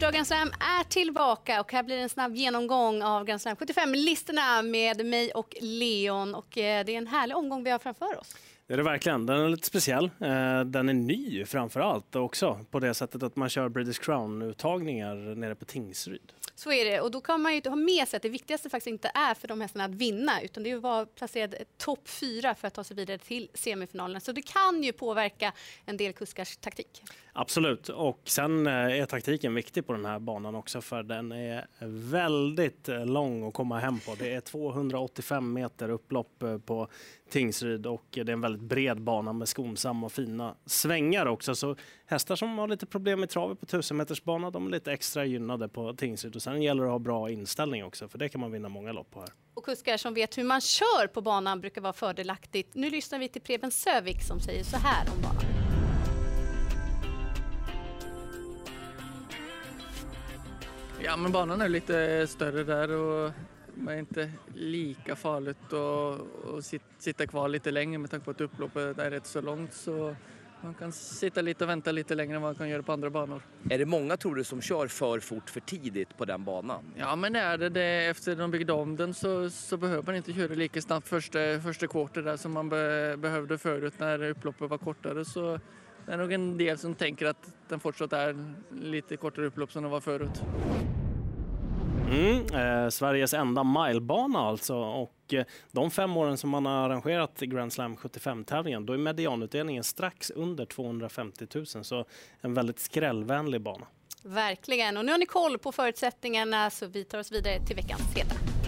Uppdrag Grand Slam är tillbaka och här blir en snabb genomgång av Grand Slam 75-listorna med mig och Leon. Och eh, det är en härlig omgång vi har framför oss. Det är det verkligen. Den är lite speciell. Eh, den är ny framför allt också på det sättet att man kör British Crown-uttagningar nere på Tingsryd. Så är det. Och då kan man ju ha med sig att det viktigaste faktiskt inte är för de hästarna att vinna utan det är att vara placerad topp fyra för att ta sig vidare till semifinalerna. Så det kan ju påverka en del kuskars taktik. Absolut, och sen eh, är taktiken viktig på den här banan också för den är väldigt eh, lång att komma hem på. Det är 285 meter upplopp eh, på Tingsryd och det är en väldigt bred bana med skonsamma och fina svängar också. Så hästar som har lite problem med travet på 1000 meters bana, de är lite extra gynnade på Tingsryd. Och sen gäller det att ha bra inställning också, för det kan man vinna många lopp på här. Och kuskar som vet hur man kör på banan brukar vara fördelaktigt. Nu lyssnar vi till Preben Sövik som säger så här om banan. Ja, men banan är lite större där och det är inte lika farligt att, att sitta kvar lite längre med tanke på att upploppet är rätt så långt. Så man kan sitta lite och vänta lite längre än man kan göra på andra banor. Är det många tror du som kör för fort för tidigt på den banan? Ja men är det det efter de byggde om den så, så behöver man inte köra lika snabbt första, första quarter där som man be, behövde förut när upploppet var kortare. Så det är nog en del som tänker att den fortsatt är lite kortare upplopp som den var förut. Mm, eh, Sveriges enda milebana alltså. Och eh, de fem åren som man har arrangerat Grand Slam 75-tävlingen, då är medianutdelningen strax under 250 000. Så en väldigt skrällvänlig bana. Verkligen. Och nu har ni koll på förutsättningarna så vi tar oss vidare till veckans heta.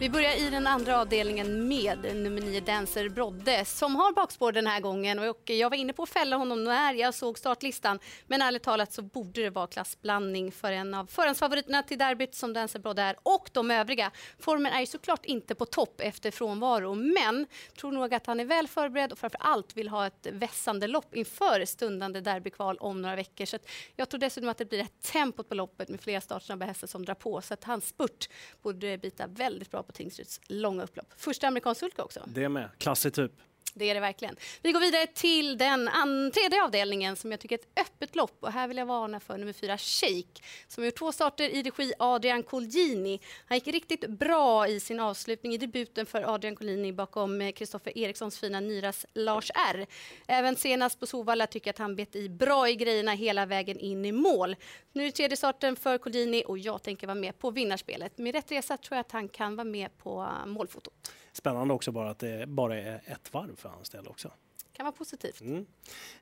Vi börjar i den andra avdelningen med nummer 9 Dancer Brodde som har bakspår den här gången. Och jag var inne på att fälla honom när jag såg startlistan. Men ärligt talat så borde det vara klassblandning för en av förhandsfavoriterna till derbyt som Dancer Brodde är och de övriga. Formen är ju såklart inte på topp efter frånvaro men tror nog att han är väl förberedd och framför allt vill ha ett vässande lopp inför stundande derbykval om några veckor. Så jag tror dessutom att det blir ett tempo på loppet med flera startsnabba hästar som drar på. Så att hans spurt borde bita väldigt bra på Tingsryds långa upplopp. Första amerikansk sulka också. Det med, klassig typ. Det är det verkligen. Vi går vidare till den tredje avdelningen som jag tycker är ett öppet lopp. Och här vill jag varna för nummer fyra, Shake, som har gjort två starter i regi Adrian Colgjini. Han gick riktigt bra i sin avslutning i debuten för Adrian Colgjini bakom eh, Kristoffer Erikssons fina Nyras Lars R. Även senast på Sovalla tycker jag att han bet i bra i grejerna hela vägen in i mål. Nu är det tredje starten för Colgjini och jag tänker vara med på vinnarspelet. Med rätt resa tror jag att han kan vara med på eh, målfotot. Spännande också bara att det bara är ett varv för hans del också. kan vara positivt. Mm.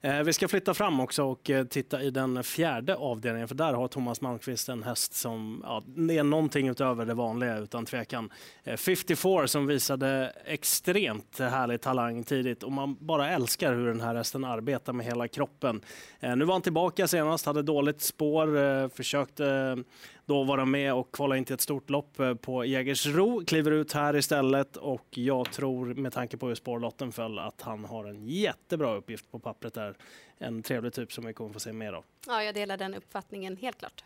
Eh, vi ska flytta fram också och eh, titta i den fjärde avdelningen för där har Thomas Malmqvist en häst som ja, är någonting utöver det vanliga utan tvekan. Eh, 54 som visade extremt härlig talang tidigt och man bara älskar hur den här hästen arbetar med hela kroppen. Eh, nu var han tillbaka senast, hade dåligt spår, eh, försökte då vara med och kvala in till ett stort lopp eh, på Jägersro. Kliver ut här istället och jag tror med tanke på hur spårlotten föll att han har en jättebra uppgift på pappret där. En trevlig typ som vi kommer få se mer av. Ja, jag delar den uppfattningen helt klart.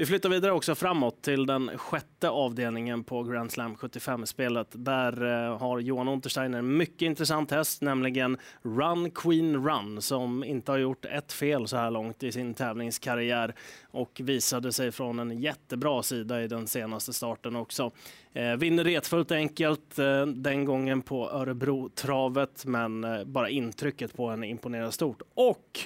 Vi flyttar vidare också framåt till den sjätte avdelningen på Grand Slam 75-spelet. Där eh, har Johan Untersteiner en mycket intressant häst, nämligen Run Queen Run, som inte har gjort ett fel så här långt i sin tävlingskarriär och visade sig från en jättebra sida i den senaste starten också. Eh, vinner retfullt enkelt eh, den gången på Örebro-travet, men eh, bara intrycket på henne imponerar stort. Och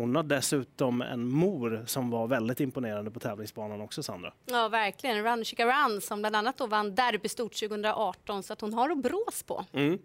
hon har dessutom en mor som var väldigt imponerande på tävlingsbanan också, Sandra. Ja, verkligen. Run Chica Run som bland annat då vann derbystort 2018 så att hon har att brås på. Mm.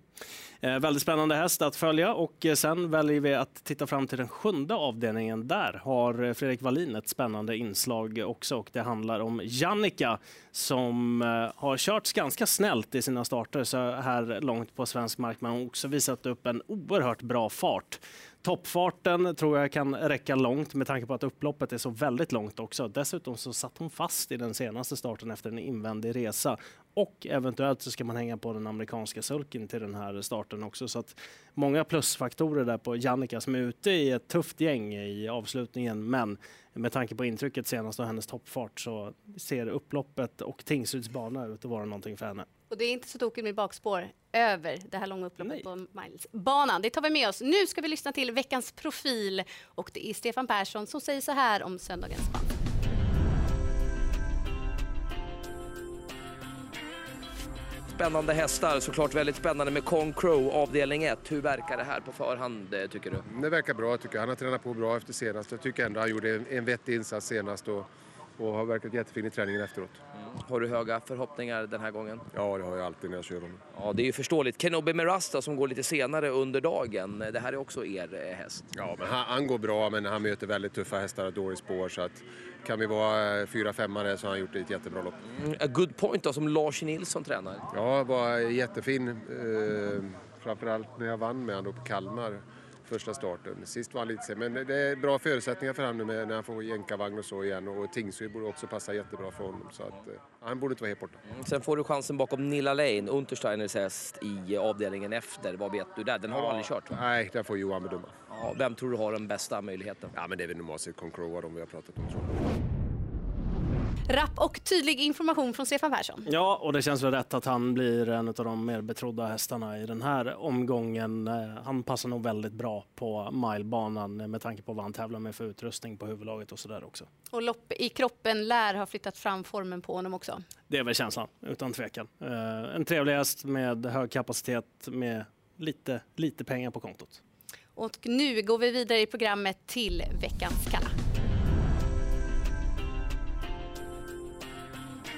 Eh, väldigt spännande häst att följa och eh, sen väljer vi att titta fram till den sjunde avdelningen. Där har eh, Fredrik Wallin ett spännande inslag också och det handlar om Jannica som eh, har kört ganska snällt i sina starter så här långt på svensk mark men också visat upp en oerhört bra fart. Toppfarten tror jag kan räcka långt med tanke på att upploppet är så väldigt långt också. Dessutom så satt hon fast i den senaste starten efter en invändig resa och eventuellt så ska man hänga på den amerikanska sulken till den här starten också. Så att många plusfaktorer där på Jannica som är ute i ett tufft gäng i avslutningen. Men med tanke på intrycket senast och hennes toppfart så ser upploppet och Tingsryds bana ut att vara någonting för henne. Och det är inte så tokigt med bakspår över det här långa upploppet Nej. på milesbanan. Det tar vi med oss. Nu ska vi lyssna till veckans profil och det är Stefan Persson som säger så här om söndagens band. Spännande hästar, såklart väldigt spännande med Kong Crow avdelning 1. Hur verkar det här på förhand eh, tycker du? Det verkar bra tycker jag. Han har tränat på bra efter senast. Jag tycker ändå han gjorde en vettig insats senast. Och och har verkat jättefin i träningen efteråt. Mm. Har du höga förhoppningar den här gången? Ja, det har jag alltid när jag kör honom. Ja, det är ju förståeligt. Kenobi Merasta som går lite senare under dagen. Det här är också er eh, häst. Ja, men han, han går bra, men han möter väldigt tuffa hästar och dåligt spår. Så att kan vi vara eh, fyra femmare så har han gjort ett jättebra lopp. Mm, a good point då, som Lars Nilsson tränar. Ja, var jättefin. Eh, framförallt när jag vann med honom på Kalmar första starten. Sist var han lite sen, men det är bra förutsättningar för honom när han får jänkarvagn och så igen och Tingsryd borde också passa jättebra för honom så att eh, han borde inte vara helt borta. Mm, sen får du chansen bakom Nilla Lane, Untersteiners häst i avdelningen efter. Vad vet du där? Den har ja, du aldrig kört va? Nej, där får Johan bedöma. Ja, vem tror du har den bästa möjligheten? Ja, men det är väl normalt sett Concroa de vi har pratat om. Rapp och tydlig information från Stefan Persson. Ja, och det känns väl rätt att han blir en av de mer betrodda hästarna i den här omgången. Eh, han passar nog väldigt bra på milebanan med tanke på vad han tävlar med för utrustning på huvudlaget och sådär också. Och lopp i kroppen lär ha flyttat fram formen på honom också. Det är väl känslan, utan tvekan. Eh, en trevlig häst med hög kapacitet med lite, lite pengar på kontot. Och nu går vi vidare i programmet till veckans kalla.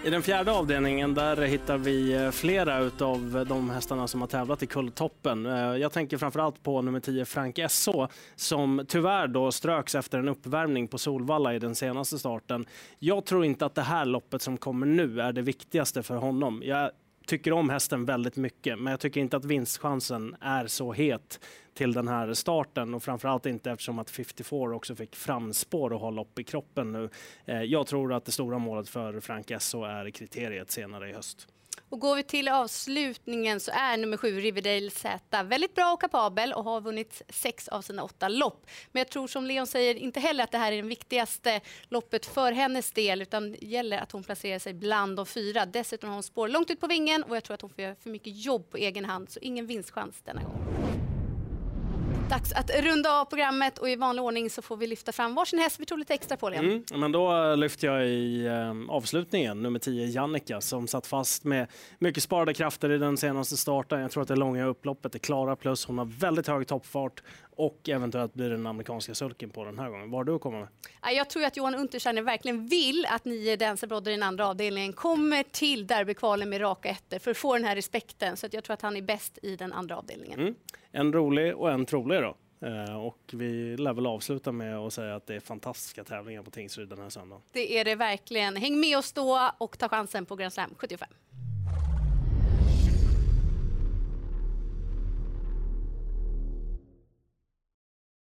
I den fjärde avdelningen där hittar vi eh, flera av de hästarna som har tävlat i Kulltoppen. Eh, jag tänker framförallt på nummer 10 Frank SO som tyvärr då ströks efter en uppvärmning på Solvalla i den senaste starten. Jag tror inte att det här loppet som kommer nu är det viktigaste för honom. Jag tycker om hästen väldigt mycket, men jag tycker inte att vinstchansen är så het till den här starten och framförallt inte eftersom att 54 också fick framspår och har lopp i kroppen nu. Eh, jag tror att det stora målet för Frank Esso är kriteriet senare i höst. Och går vi till avslutningen så är nummer sju Riverdale Z väldigt bra och kapabel och har vunnit sex av sina åtta lopp. Men jag tror som Leon säger inte heller att det här är det viktigaste loppet för hennes del utan det gäller att hon placerar sig bland de fyra. Dessutom har hon spår långt ut på vingen och jag tror att hon får göra för mycket jobb på egen hand så ingen vinstchans denna gång. Dags att runda av programmet och i vanlig ordning så får vi lyfta fram varsin häst vi tog lite extra på. Mm, men då eh, lyfter jag i eh, avslutningen nummer 10 Jannica som satt fast med mycket sparade krafter i den senaste starten. Jag tror att det långa upploppet är klara plus. Hon har väldigt hög toppfart och eventuellt blir det den amerikanska sulken på den här gången. Vad har du att komma med? Jag tror att Johan Untersteiner verkligen vill att nio Dancerbrodder i den andra avdelningen kommer till derbykvalen med raka ettor för att få den här respekten. Så jag tror att han är bäst i den andra avdelningen. Mm. En rolig och en trolig då. Eh, och vi lär väl avsluta med att säga att det är fantastiska tävlingar på Tingsryd den här söndagen. Det är det verkligen. Häng med oss då och ta chansen på Grand Slam 75.